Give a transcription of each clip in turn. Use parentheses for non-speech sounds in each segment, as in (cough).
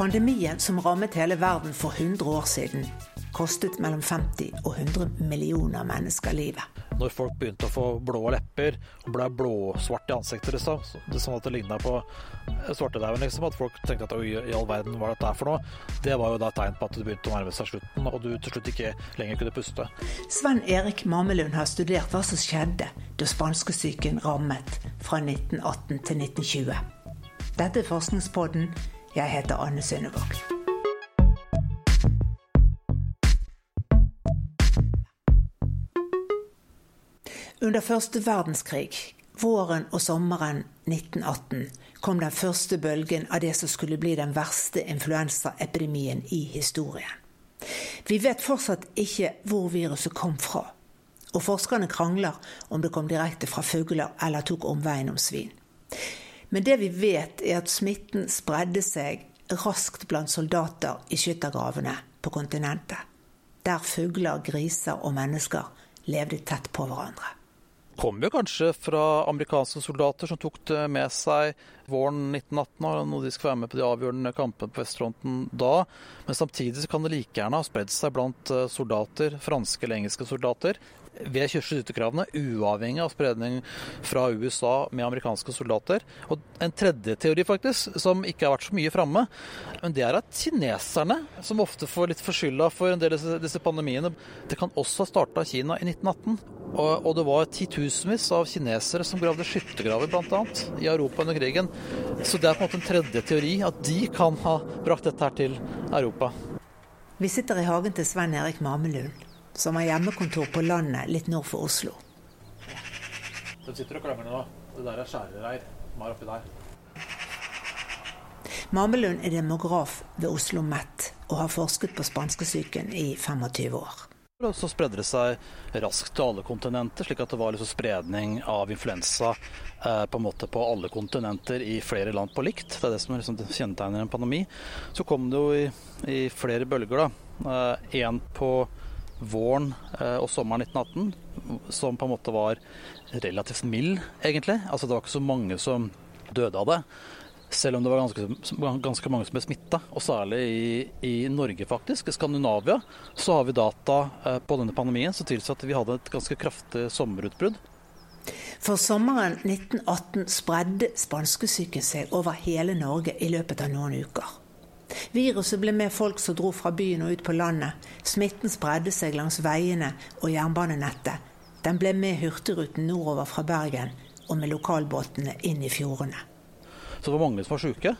Pandemien som rammet hele verden for 100 år siden, kostet mellom 50 og 100 millioner mennesker livet. Når folk begynte å få blå lepper og ble blåsvart i ansiktet, liksom, sånn at det ligna på svartedauden, liksom, at folk tenkte at oi, i all verden, hva er dette for noe? Det var jo da et tegn på at det begynte å nærme seg slutten, og du til slutt ikke lenger kunne puste. Sven Erik Mamelund har studert hva som skjedde da spanskesyken rammet fra 1918 til 1920. Dette er Forskningspodden. Jeg heter Anne Synnevåg. Under første verdenskrig, våren og sommeren 1918, kom den første bølgen av det som skulle bli den verste influensaepidemien i historien. Vi vet fortsatt ikke hvor viruset kom fra, og forskerne krangler om det kom direkte fra fugler eller tok omveien om svin. Men det vi vet, er at smitten spredde seg raskt blant soldater i skyttergravene på kontinentet, der fugler, griser og mennesker levde tett på hverandre kom jo kanskje fra amerikanske soldater som tok det med seg våren 1918, og når de skal være med på de avgjørende kampene på vestfronten da. Men samtidig kan det like gjerne ha spredd seg blant eh, soldater, franske eller engelske soldater, ved skyttergravene, uavhengig av spredning fra USA med amerikanske soldater. Og en tredje teori, faktisk, som ikke har vært så mye framme, men det er at kineserne, som ofte får litt for skylda for en del av disse pandemiene, det kan også ha starta Kina i 1918. Og, og, det var titusenvis av kinesere som gravde skyttergraver bl.a. i Europa under krigen. Så det er på en måte en tredje teori, at de kan ha brakt dette her til Europa. Vi sitter i hagen til Svein Erik Mamelund som har hjemmekontor på landet litt nord for Oslo. De sitter og klemmer nå. Det der er skjærereir som er oppi der. Mamelund er demograf ved Oslo OsloMet og har forsket på spanskesyken i 25 år. Og så spredde det seg raskt til alle kontinenter, slik at det var liksom spredning av influensa eh, på en måte på alle kontinenter i flere land på likt. Det er det som liksom kjennetegner en pandemi. Så kom det jo i, i flere bølger. da. Én eh, på våren eh, og sommeren 1918, som på en måte var relativt mild, egentlig. Altså det var ikke så mange som døde av det. Selv om det var ganske, ganske mange som ble smitta, og særlig i, i, Norge, faktisk. Skandinavia så har vi data eh, på denne pandemien som tilsier at vi hadde et ganske kraftig sommerutbrudd. For sommeren 1918 spredde spanskesyken seg over hele Norge i løpet av noen uker. Viruset ble med folk som dro fra byen og ut på landet. Smitten spredde seg langs veiene og jernbanenettet. Den ble med Hurtigruten nordover fra Bergen og med lokalbåtene inn i fjordene. Så det var mange som var syke,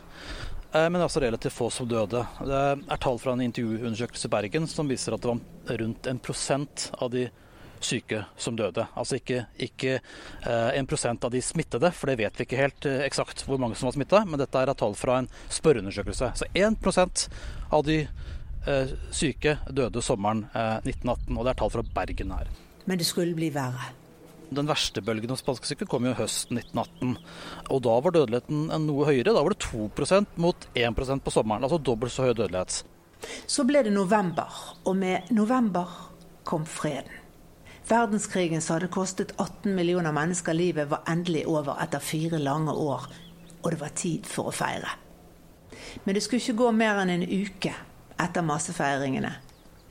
eh, men altså relativt få som døde. Det er tall fra en intervjuundersøkelse i Bergen som viser at det var rundt en prosent av de syke som døde. Altså ikke, ikke eh, en prosent av de smittede, for det vet vi ikke helt eh, eksakt hvor mange som var smitta, men dette er tall fra en spørreundersøkelse. Så 1% av de syke døde sommeren 1918, og det er tall fra Bergen her. Men det skulle bli verre? Den verste bølgen av spanskesyke kom jo høsten 1918. Og da var dødeligheten noe høyere. Da var det 2% mot 1% på sommeren. Altså dobbelt så høy dødelighet. Så ble det november, og med november kom freden. Verdenskrigen som hadde kostet 18 millioner mennesker livet, var endelig over etter fire lange år, og det var tid for å feire. Men det skulle ikke gå mer enn en uke etter massefeiringene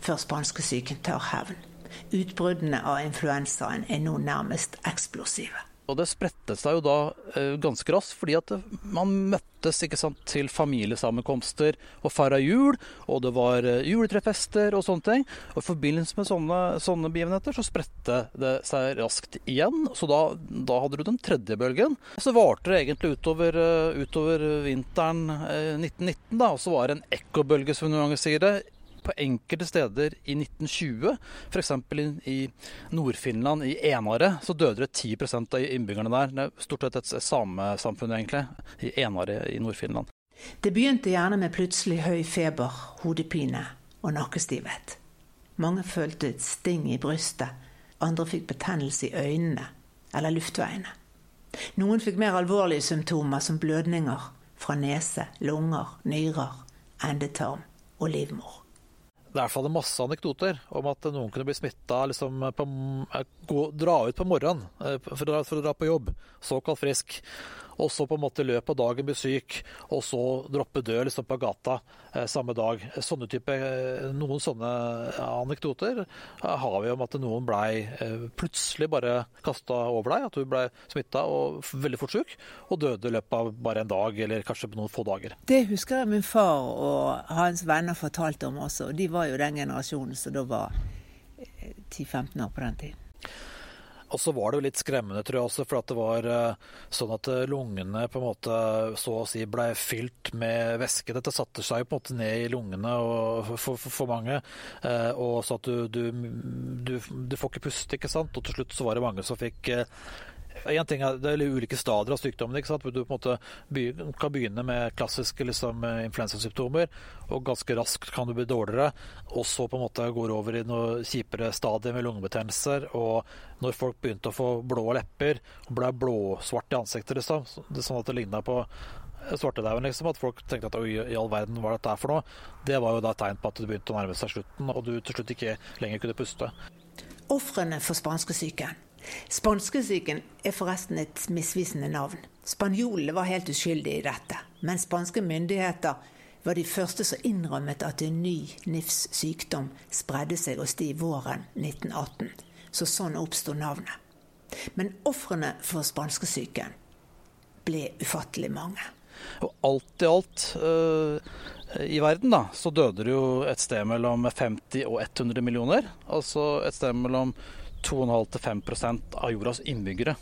før spanskesyken tar hevn. Utbruddene av influensaen er nå nærmest eksplosive. Og det spredte seg jo da eh, ganske raskt, fordi at man møttes ikke sant, til familiesammenkomster og feira jul, og det var eh, juletrefester og sånne ting. Og i forbindelse med sånne, sånne begivenheter så spredte det seg raskt igjen. Så da, da hadde du den tredje bølgen. Så varte det egentlig utover, uh, utover vinteren 1919, da, og så var det en ekkobølge, som noen ganger sier det på enkelte steder i 1920, f.eks. i, Nord-Finland, i Enare, så døde det 10% av innbyggerne der. Det er stort sett et samesamfunn, egentlig, i Enare i Nord-Finland. Det begynte gjerne med plutselig høy feber, hodepine og nakkestivhet. Mange følte et sting i brystet, andre fikk betennelse i øynene eller luftveiene. Noen fikk mer alvorlige symptomer som blødninger fra nese, lunger, nyrer, endetarm og livmor. Det er i hvert fall masse anekdoter om at noen kunne bli smitta liksom, dra ut på morgenen for å, for å dra på jobb, såkalt frisk og så på en måte i løpet av dagen bli syk, og så droppe død liksom på gata eh, samme dag. Sånne type, eh, noen sånne anekdoter eh, har vi om at noen blei plutselig bare kasta over deg, at du blei smitta og veldig fort syk, og døde i løpet av bare en dag, eller kanskje på noen få dager. Det husker jeg min far og hans venner fortalte om også. og De var jo den generasjonen som da var 10-15 eh, år på den tiden. Og så var det jo litt skremmende, tror jeg også, for at det var eh, sånn at eh, lungene på en måte så å si ble fylt med væske. Dette satte seg på en måte ned i lungene for, for, for mange. Eh, og så at du, du, du, du, får ikke puste, ikke sant. Og til slutt så var det mange som fikk en ting er, Det er ulike stadier av sykdommen. ikke sant? Du på en måte kan begynne med klassiske liksom, influensasymptomer, og ganske raskt kan du bli dårligere. Og så på en måte går over i noe kjipere stadier med lungebetennelser. Og når folk begynte å få blå lepper og ble blåsvart i ansiktet, liksom, sånn at det ligna på svartedauden, liksom, at folk tenkte at oi, i all verden, hva er dette for noe? Det var jo da tegn på at det begynte å nærme seg slutten, og du til slutt ikke lenger kunne puste. Ofrene for spanskesyken Spanskesyken er forresten et misvisende navn. Spanjolene var helt uskyldige i dette, men spanske myndigheter var de første som innrømmet at en ny NIFs sykdom spredde seg hos de våren 1918. Så sånn oppsto navnet. Men ofrene for spanskesyken ble ufattelig mange. Og alt i alt øh, i verden da, så døde det jo et sted mellom 50 og 100 millioner. Altså et sted mellom 2,5-5 av jordas innbyggere.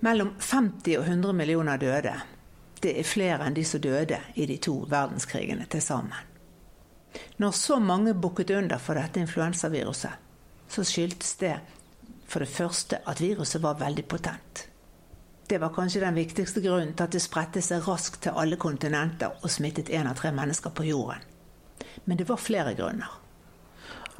Mellom 50 og 100 millioner døde. Det er flere enn de som døde i de to verdenskrigene til sammen. Når så mange bukket under for dette influensaviruset, så skyldtes det for det første at viruset var veldig potent. Det var kanskje den viktigste grunnen til at det spredte seg raskt til alle kontinenter og smittet én av tre mennesker på jorden. Men det var flere grunner.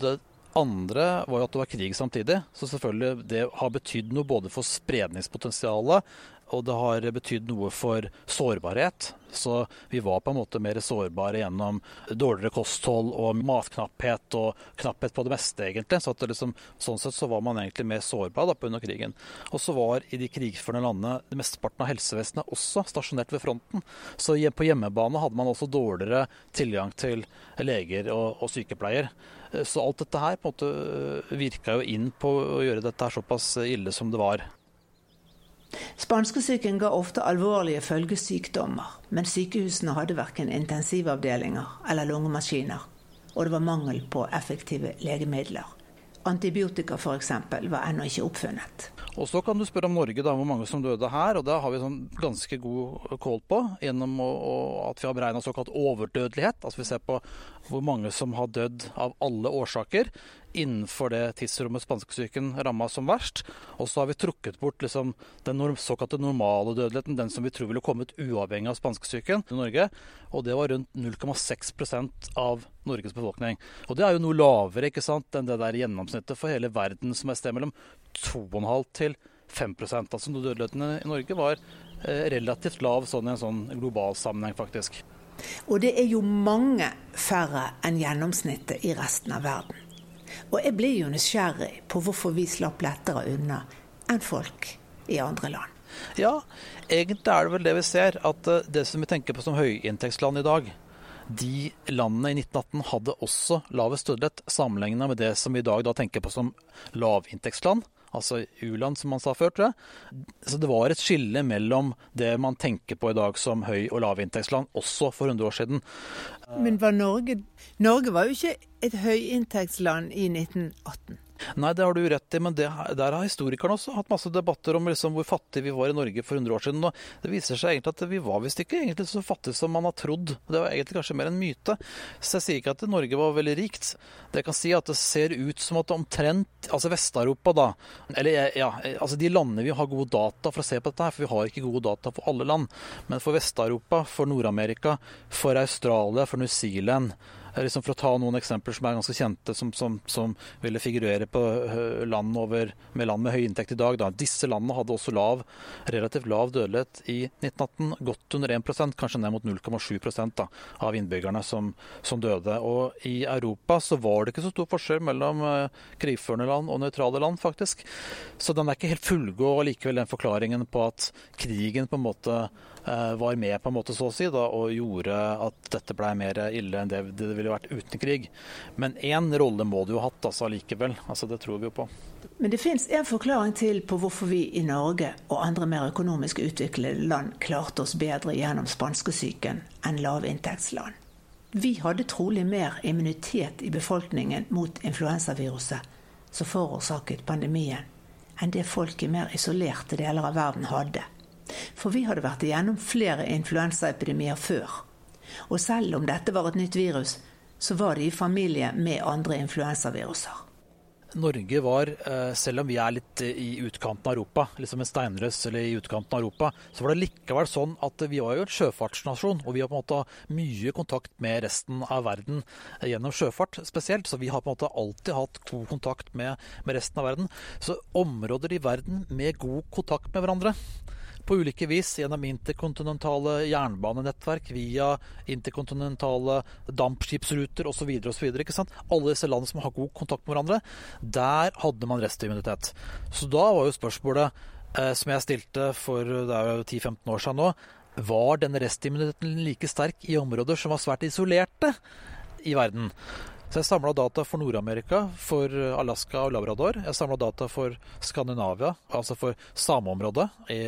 Det andre var jo at det var krig samtidig. Så selvfølgelig det har betydd noe både for spredningspotensialet og det har betydd noe for sårbarhet. Så vi var på en måte mer sårbare gjennom dårligere kosthold og matknapphet og knapphet på det meste, egentlig. Så liksom, sånn sett så var man egentlig mer sårbar da, under krigen. Og så var i de krigførende landene det mesteparten av helsevesenet også stasjonert ved fronten. Så på hjemmebane hadde man også dårligere tilgang til leger og, og sykepleier. Så alt dette her på en måte virka jo inn på å gjøre dette her såpass ille som det var. Spanskesyken ga ofte alvorlige følgesykdommer, men sykehusene hadde verken intensivavdelinger eller lungemaskiner, og det var mangel på effektive legemidler. Antibiotika f.eks. var ennå ikke oppfunnet. Og Så kan du spørre om Norge, da, hvor mange som døde her. og Det har vi sånn ganske god kål på gjennom å, å, at vi har beregna såkalt overdødelighet. Altså Vi ser på hvor mange som har dødd av alle årsaker innenfor det tidsrommet spanskesyken ramma som verst. Og så har vi trukket bort liksom, den såkalte normale dødeligheten, den som vi tror ville kommet uavhengig av spanskesyken i Norge. Og det var rundt 0,6% av Norges befolkning. Og det er jo noe lavere ikke sant, enn det der gjennomsnittet for hele verden, som er et sted mellom 2,5 til 5% Altså dødeligheten i Norge var eh, relativt lav sånn i en sånn global sammenheng, faktisk. Og det er jo mange færre enn gjennomsnittet i resten av verden. Og jeg blir jo nysgjerrig på hvorfor vi slapp lettere unna enn folk i andre land. Ja, egentlig er det vel det vi ser. At eh, det som vi tenker på som høyinntektsland i dag, de landene i 1918 hadde også lavest dødelighet sammenlignet med det som vi i dag da tenker på som lavinntektsland altså u-land, som man sa før, tror jeg. Så det var et skille mellom det man tenker på i dag som høy- og lavinntektsland, også for 100 år siden. Men var Norge Norge var jo ikke et høyinntektsland i 1918. Nei, det har du rett i, men det, der har historikerne også hatt masse debatter om liksom hvor fattige vi var i Norge for 100 år siden. og Det viser seg egentlig at vi var visst ikke egentlig så fattige som man har trodd. Det var egentlig kanskje mer en myte. Så jeg sier ikke at Norge var veldig rikt. Det jeg kan si at det ser ut som at omtrent Altså Vest-Europa, da. Eller ja, altså de landene vi har gode data for å se på dette her, for vi har ikke gode data for alle land. Men for Vest-Europa, for Nord-Amerika, for Australia, for New Zealand liksom For å ta noen eksempler som er ganske kjente, som, som, som ville figurere på land over, med land med høy inntekt i dag. Da. Disse landene hadde også lav, relativt lav dødelighet i 1918. Godt under 1 kanskje ned mot 0,7 av innbyggerne som, som, døde. Og i Europa så var det ikke så stor forskjell mellom krigførende land og nøytrale land, faktisk. Så den er ikke helt fullgod likevel den forklaringen på at krigen på en måte Eh, var med på en måte så å si, da, og gjorde at dette ble mer ille enn det det ville vært uten krig. Men én rolle må det jo ha hatt altså, likevel. Altså, det tror vi jo på. Men det fins en forklaring til på hvorfor vi i Norge og andre mer økonomisk utviklede land klarte oss bedre gjennom spanskesyken enn lavinntektsland. Vi hadde trolig mer immunitet i befolkningen mot influensaviruset som forårsaket pandemien, enn det folk i mer isolerte deler av verden hadde. For vi hadde vært igjennom flere influensaepidemier før. Og selv om dette var et nytt virus, så var det i familie med andre influensaviruser. Norge var, eh, selv om vi er litt i utkanten av Europa, liksom en steinrøs eller i utkanten av Europa, så var det likevel sånn at vi var jo en sjøfartsnasjon. Og vi har på en måte mye kontakt med resten av verden gjennom sjøfart spesielt. Så vi har på en måte alltid hatt god kontakt med, med resten av verden. Så områder i verden med god kontakt med hverandre på ulike vis gjennom interkontinentale jernbanenettverk, via interkontinentale dampskipsruter osv. osv. Alle disse landene som har god kontakt med hverandre, der hadde man restimmunitet. Så da var jo spørsmålet eh, som jeg stilte for det er jo 10-15 år siden nå, var denne restimmuniteten like sterk i områder som var svært isolerte i verden? Så jeg samla data for Nord-Amerika, for Alaska og Labrador. Jeg samla data for Skandinavia, altså for sameområdet i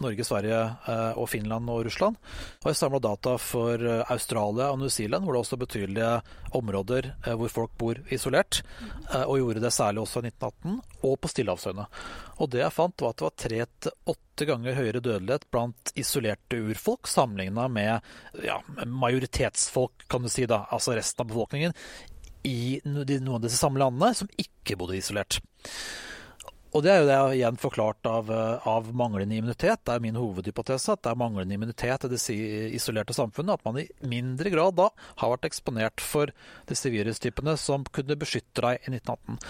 Norge, Sverige eh, og Finland og Russland. Og jeg samla data for eh, Australia og New Zealand, hvor det også er betydelige områder eh, hvor folk bor isolert. Og gjorde det særlig også i 1918, og på Stillehavsøyene. Og det jeg fant, var at det var tre til åtte ganger høyere dødelighet blant isolerte urfolk sammenligna med ja, majoritetsfolk, kan du si, da, altså resten av befolkningen, i noen av disse samme landene som ikke bodde isolert. Og det er jo det jeg igjen forklart av, eh, av, manglende immunitet. Det er min hovedhypotese at det er manglende immunitet i det isolerte samfunnet. At man i mindre grad da har vært eksponert for disse virustypene som kunne beskytte deg i 1918.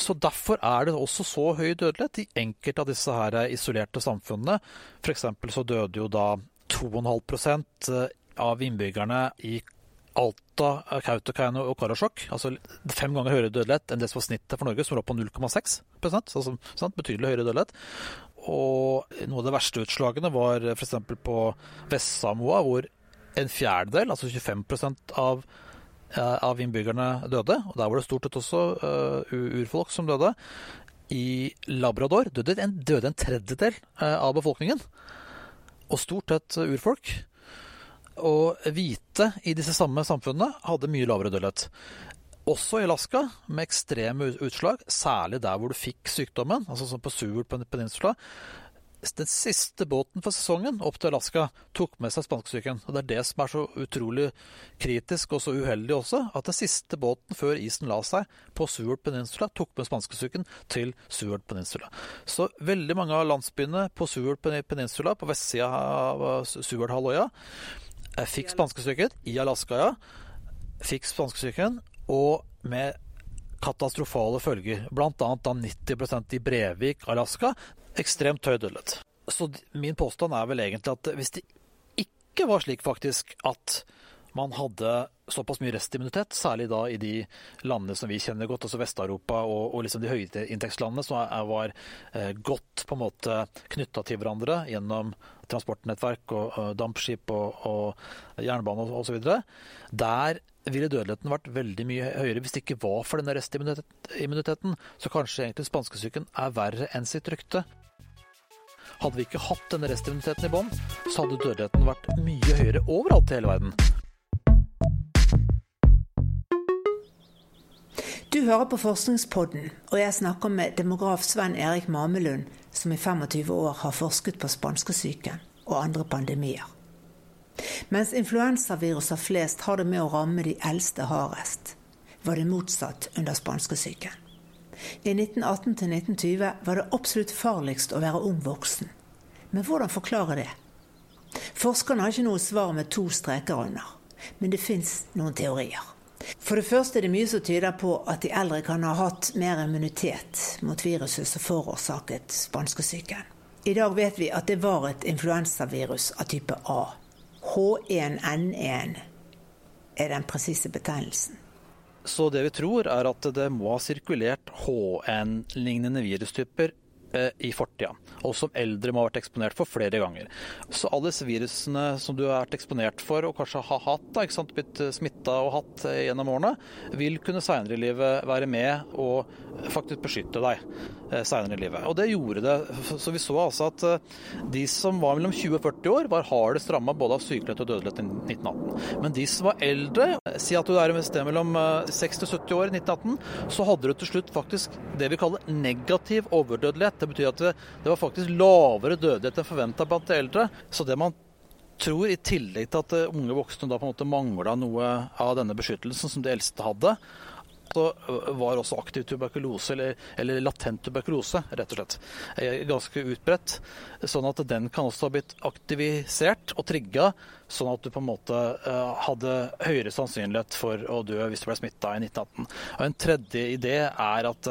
Så derfor er det også så høy dødelighet i enkelte av disse her isolerte samfunnene. F.eks. så døde jo da 2,5 eh, av innbyggerne i Alta, Kautokeino og Karasjok. Altså fem ganger høyere dødelighet enn det som var snittet for Norge, som lå på 0,6% altså. Betydelig høyere dødelighet. Og noe av de verste utslagene var f.eks. på Vest-Samoa, hvor en fjerdedel, altså 25 av, eh, av innbyggerne døde. Og der var det stort sett også uh, urfolk som døde. I Labrador døde en, døde en tredjedel uh, av befolkningen. Og stort sett urfolk. Og hvite i disse samme samfunnene hadde mye lavere dødelighet. Også i Alaska, med ekstreme utslag, særlig der hvor du fikk sykdommen, altså som på Seward Peninsula. Den siste båten for sesongen opp til Alaska tok med seg spanskesyken. Og det er det som er så utrolig kritisk og så uheldig også, at den siste båten før isen la seg på Seward Peninsula, tok med spanskesyken til Seward Peninsula. Så veldig mange av landsbyene på Seward Peninsula, på vestsida av Seward-halvøya, jeg fikk spanskesyken i Alaska, ja. Fikk spanskesyken, og med katastrofale følger. Blant annet da 90% i Brevik, Alaska. Ekstremt høy dødelighet. Så min påstand er vel egentlig at hvis det ikke var slik faktisk at man hadde såpass mye restimmunitet, særlig da i de landene som vi kjenner godt, altså Vest-Europa og, og liksom de høyinntektslandene, som var eh, godt på en måte knytta til hverandre gjennom transportnettverk og, dampskip og, og jernbane osv. Der ville dødeligheten vært veldig mye høyere hvis det ikke var for denne restimmuniteten. Så kanskje egentlig spanskesyken er verre enn sitt rykte. Hadde vi ikke hatt denne restimmuniteten i bånn, så hadde dødeligheten vært mye høyere overalt i hele verden. Du hører på Forskningspodden, og jeg snakker med demograf Sven Erik Mamelund, som i 25 år har forsket på spanskesyken og andre pandemier. Mens influensaviruser flest har det med å ramme de eldste hardest, var det motsatt under spanskesyken. I 1918 til 1920 var det absolutt farligst å være ung voksen. Men hvordan forklare det? Forskerne har ikke noe svar med to streker under, men det fins noen teorier. For det første er det mye som tyder på at de eldre kan ha hatt mer immunitet mot viruset som forårsaket spanskesyken. I dag vet vi at det var et influensavirus av type A. H1N1 er den presise betegnelsen. Så det vi tror, er at det må ha sirkulert HN-lignende virustyper i fortida, og som eldre må ha vært eksponert for flere ganger. Så alle disse virusene som du har vært eksponert for og kanskje har hatt, da, ikke sant, blitt smitta og hatt eh, gjennom årene, vil kunne seinere i livet være med og faktisk beskytte deg eh, seinere i livet. Og det gjorde det. Så vi så altså at de som var mellom 20 og 40 år, var hardest ramma både av sykelighet og dødelighet i 1918. Men de som var eldre, si at du er et sted mellom 60 og 70 år i 1918, så hadde du til slutt faktisk det vi kaller negativ overdødelighet. Det betyr at det, det var faktisk lavere dødelighet enn forventa blant de eldre. Så det man tror, i tillegg til at unge voksne da på en måte mangla noe av denne beskyttelsen som de eldste hadde, så var også aktiv tuberkulose, eller, eller, latent tuberkulose, rett og slett, ganske utbredt. Sånn at den kan også ha blitt aktivisert og trigga, sånn at du på en måte hadde høyere sannsynlighet for å dø hvis du ble smitta i 1918. Og En tredje idé er at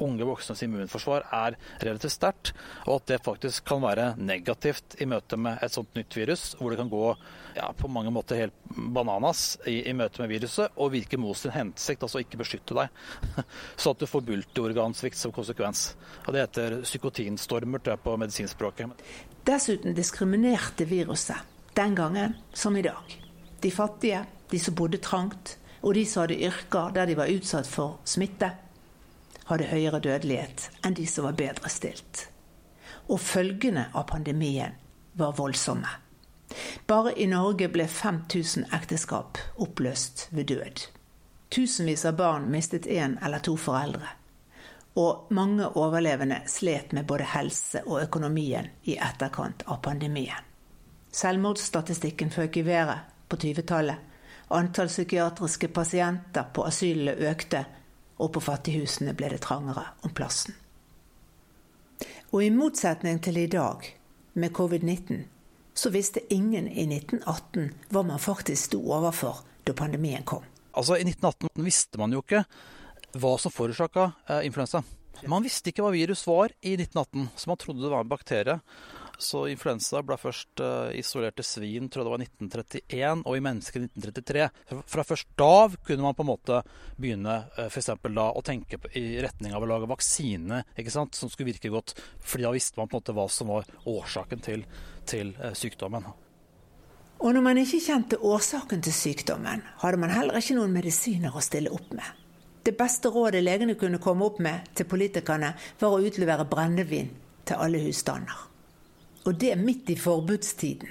unge voksnes immunforsvar er relativt sterkt, og at det faktisk kan være negativt i møte med et sånt nytt virus, hvor det kan gå ja, på mange måter helt bananas i, i møte med viruset og virke mot sin hensikt, altså ikke beskytte deg. (laughs) Så at du får multiorgansvikt som konsekvens. Og Det heter psykotinstormer tror jeg, på medisinspråket. Dessuten diskriminerte viruset den gangen som i dag. De fattige, de som bodde trangt, og de som hadde yrker der de var utsatt for smitte hadde høyere dødelighet enn de som var bedre stilt. Og følgene av pandemien var voldsomme. Bare i Norge ble 5000 ekteskap oppløst ved død. Tusenvis av barn mistet én eller to foreldre. Og mange overlevende slet med både helse og økonomien i etterkant av pandemien. Selvmordsstatistikken føk i været på 20-tallet. Antall psykiatriske pasienter på asylene økte og på fattighusene ble det trangere om plassen. Og i motsetning til i dag, med covid-19, så visste ingen i 1918 hva man faktisk sto overfor da pandemien kom. Altså I 1918 visste man jo ikke hva som forårsaka eh, influensa. Man visste ikke hva virus var i 1918, så man trodde det var en bakterie. Så influensa ble først uh, isolert til svin, tror jeg det var 1931, og i mennesker 1933. Fra først da kunne man på en måte begynne uh, for da å tenke i retning av å lage vaksine ikke sant, som skulle virke godt. fordi da visste man på en måte hva som var årsaken til, til uh, sykdommen. Og når man ikke kjente årsaken til sykdommen, hadde man heller ikke noen medisiner å stille opp med. Det beste rådet legene kunne komme opp med til politikerne, var å utlevere brennevin til alle husstander og det midt i forbudstiden.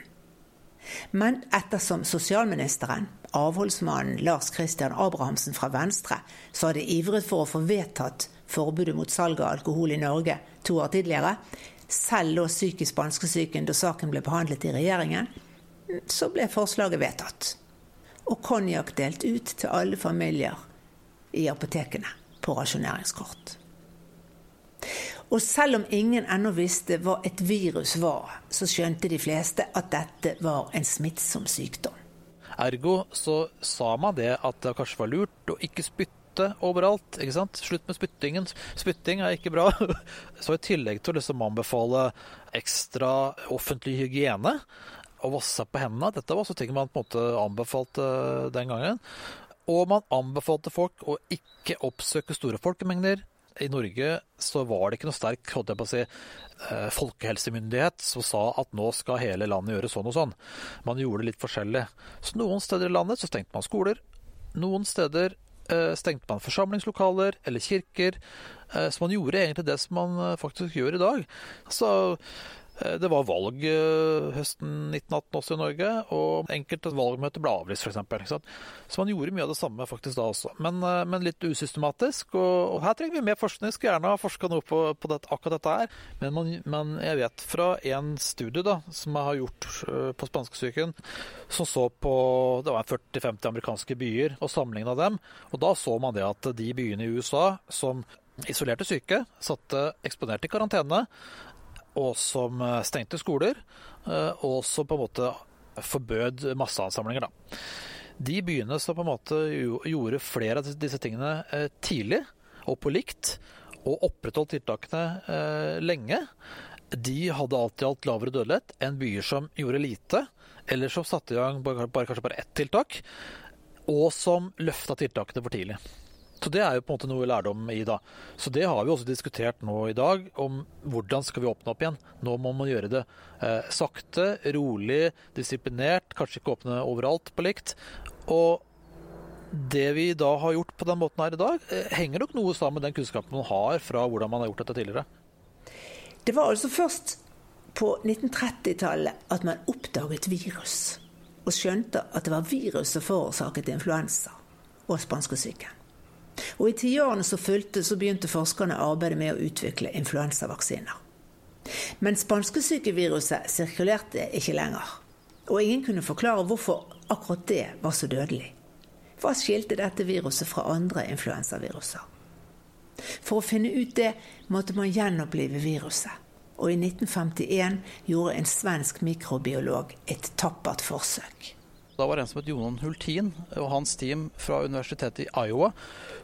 Men ettersom sosialministeren, avholdsmannen Lars Christian Abrahamsen fra Venstre, så hadde ivret for å få vedtatt forbudet mot salg av alkohol i Norge to år tidligere, selv lå psykisk spanskesyken da saken ble behandlet i regjeringen, så ble forslaget vedtatt. Og konjakk delt ut til alle familier i apotekene på rasjoneringskort. Og selv om ingen ennå visste hva et virus var, så skjønte de fleste at dette var en smittsom sykdom. Ergo så sa man det at det kanskje var lurt å ikke spytte overalt. ikke sant? Slutt med spyttingen. Spytting er ikke bra. (laughs) Så i tillegg til å liksom anbefale ekstra offentlig hygiene og vasse på hendene Dette var også ting man på en måte anbefalte den gangen. Og man anbefalte folk å ikke oppsøke store folkemengder i Norge så var det ikke noe sterk holdt jeg på å si, eh, folkehelsemyndighet som sa at nå skal hele landet gjøre sånn og sånn. Man gjorde det litt forskjellig. Så noen steder i landet så stengte man skoler. Noen steder eh, stengte man forsamlingslokaler eller kirker. Eh, så man gjorde egentlig det som man faktisk gjør i dag. Så det var valg eh, høsten 1918 også i Norge, og enkelte valgmøter ble avlyst f.eks. Så man gjorde mye av det samme faktisk da også, men, eh, men litt usystematisk. Og, og, her trenger vi mer forskning. Skulle gjerne ha forska noe på, på dette, akkurat dette her. Men, man, men, jeg vet fra en studie da, som jeg har gjort på spanskesyken, som så på det var 40-50 amerikanske byer, og sammenligna dem. Og da så man det at de byene i USA som isolerte syke, satte eksponert i karantene, og som eh, stengte skoler, eh, og som på en måte forbød masseansamlinger. De byene som på en måte gjorde flere av disse tingene eh, tidlig og på likt, og opprettholdt tiltakene lenge, de hadde alt i alt lavere dødelighet enn byer som gjorde lite, eller som satte i gang bare, kanskje bare ett tiltak, og som løfta tiltakene for tidlig. Så Det er jo på en måte noe lærdom i. da. Så Det har vi også diskutert nå i dag, om hvordan skal vi åpne opp igjen. Nå må man gjøre det eh, sakte, rolig, disiplinert, kanskje ikke åpne overalt på likt. Og det vi da har gjort på den måten her i dag, eh, henger nok noe sammen med den kunnskapen man har fra hvordan man har gjort dette tidligere. Det var altså først på 1930-tallet at man oppdaget virus. Og skjønte at det var virus som forårsaket influensa og spanskesyken. Og i tiårene som fulgte, så begynte forskerne arbeidet med å utvikle influensavaksiner. Men spanskesykeviruset sirkulerte ikke lenger. Og ingen kunne forklare hvorfor akkurat det var så dødelig. Hva skilte dette viruset fra andre influensaviruser? For å finne ut det måtte man gjenopplive viruset. Og i 1951 gjorde en svensk mikrobiolog et tappert forsøk. Da var det en som het Jonan Hultin og hans team fra universitetet i Iowa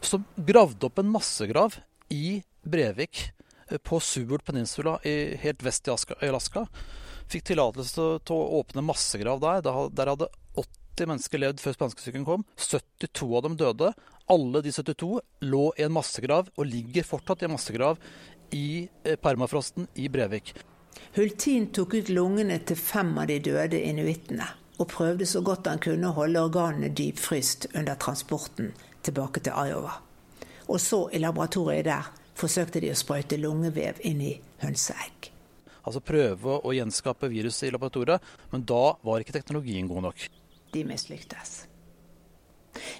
som gravde opp en massegrav i Brevik eh, på Seward Peninsula i, helt vest i Alaska. Fikk tillatelse til å åpne massegrav der. Der hadde 80 mennesker levd før spanskesyken kom. 72 av dem døde. Alle de 72 lå i en massegrav, og ligger fortsatt i en massegrav i eh, permafrosten i Brevik. Hultin tok ut lungene til fem av de døde inuittene, og prøvde så godt han kunne å holde organene dypfryst under transporten tilbake til Iowa. Og så, i laboratoriet der, forsøkte de å sprøyte lungevev inn i hønseegg. Altså prøve å gjenskape viruset i laboratoriet, men da var ikke teknologien god nok de mislyktes.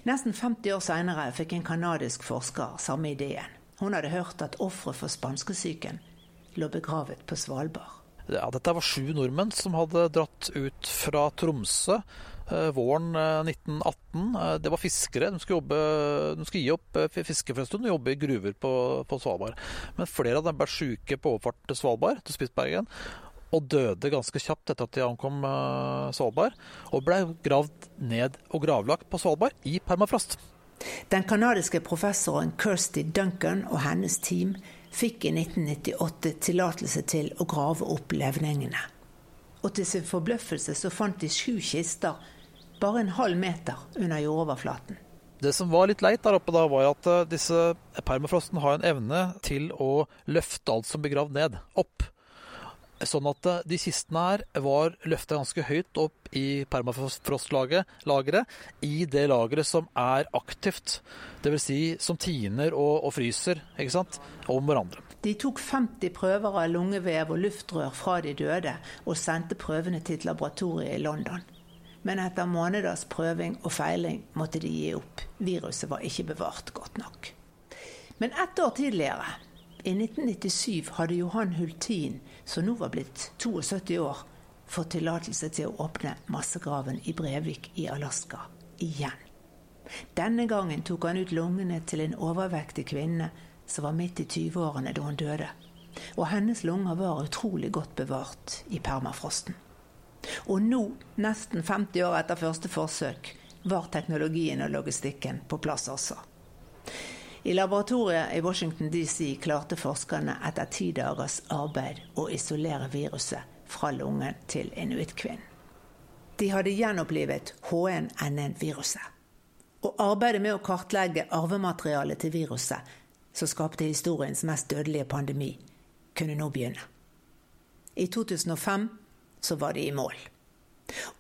Nesten 50 år seinere fikk en canadisk forsker samme ideen. Hun hadde hørt at ofre for spanskesyken lå begravet på Svalbard. Ja, dette var sju nordmenn som hadde dratt ut fra Tromsø eh, våren 1918. Eh, eh, det var fiskere. De skulle, jobbe, de skulle gi opp fiske for en stund og jobbe i gruver på, på Svalbard. Men flere av dem ble syke på overfart til Svalbard, til Spitsbergen og døde ganske kjapt etter at de ankom Svalbard. Og ble gravd ned og gravlagt på Svalbard i permafrost. Den canadiske professoren Kirsty Duncan og hennes team fikk i 1998 tillatelse til å grave opp levningene. Og til sin forbløffelse så fant de sju kister bare en halv meter under jordoverflaten. Det som var litt leit der oppe da, var at eh, disse permafrosten har en evne til å løfte alt som blir gravd ned, opp. Sånn at eh, de kistene her var løfta ganske høyt opp i permafrostlageret, i det lageret som er aktivt. Dvs. Si som tiner og, og fryser ikke sant? om hverandre. De tok 50 prøver av lungevev og luftrør fra de døde, og sendte prøvene til et laboratorium i London. Men etter måneders prøving og feiling måtte de gi opp. Viruset var ikke bevart godt nok. Men ett år tidligere i 1997 hadde Johan Hultin, som nå var blitt 72 år, fått tillatelse til å åpne massegraven i Brevik i Alaska igjen. Denne gangen tok han ut lungene til en overvektig kvinne som var midt i 20-årene da hun døde. Og hennes lunger var utrolig godt bevart i permafrosten. Og nå, nesten 50 år etter første forsøk, var teknologien og logistikken på plass også. I laboratoriet i Washington DC klarte forskerne etter ti dagers arbeid å isolere viruset fra lungen til inuittkvinnen. De hadde gjenopplivet H1N1-viruset. Og arbeidet med å kartlegge arvematerialet til viruset, som skapte historiens mest dødelige pandemi, kunne nå begynne. I 2005 så var de i mål.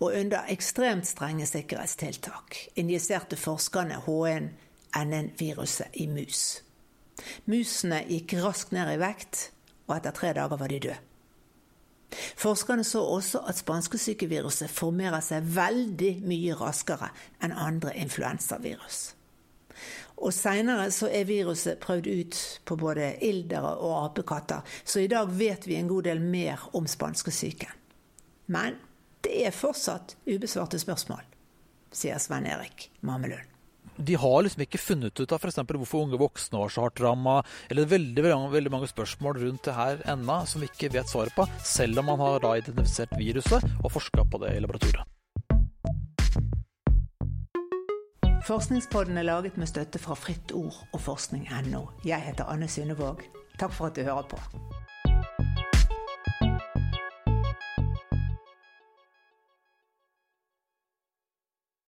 Og under ekstremt strenge sikkerhetstiltak injiserte forskerne H1 NN-viruset i mus. Musene gikk raskt ned i vekt, og etter tre dager var de døde. Forskerne så også at spanskesykeviruset formerer seg veldig mye raskere enn andre influensavirus. Og Seinere er viruset prøvd ut på både ildere og apekatter, så i dag vet vi en god del mer om spanskesyken. Men det er fortsatt ubesvarte spørsmål, sier Sven Erik Mamelund de har liksom ikke funnet ut av f.eks. hvorfor unge voksne var så hardt ramma, eller veldig, veldig, mange spørsmål rundt det her ennå som vi ikke vet svaret på, selv om man har da identifisert viruset og forska på det i laboratoriet. Forskningspodden er laget med støtte fra Fritt Ord og forskning.no. Jeg heter Anne Synnevåg. Takk for at du hører på.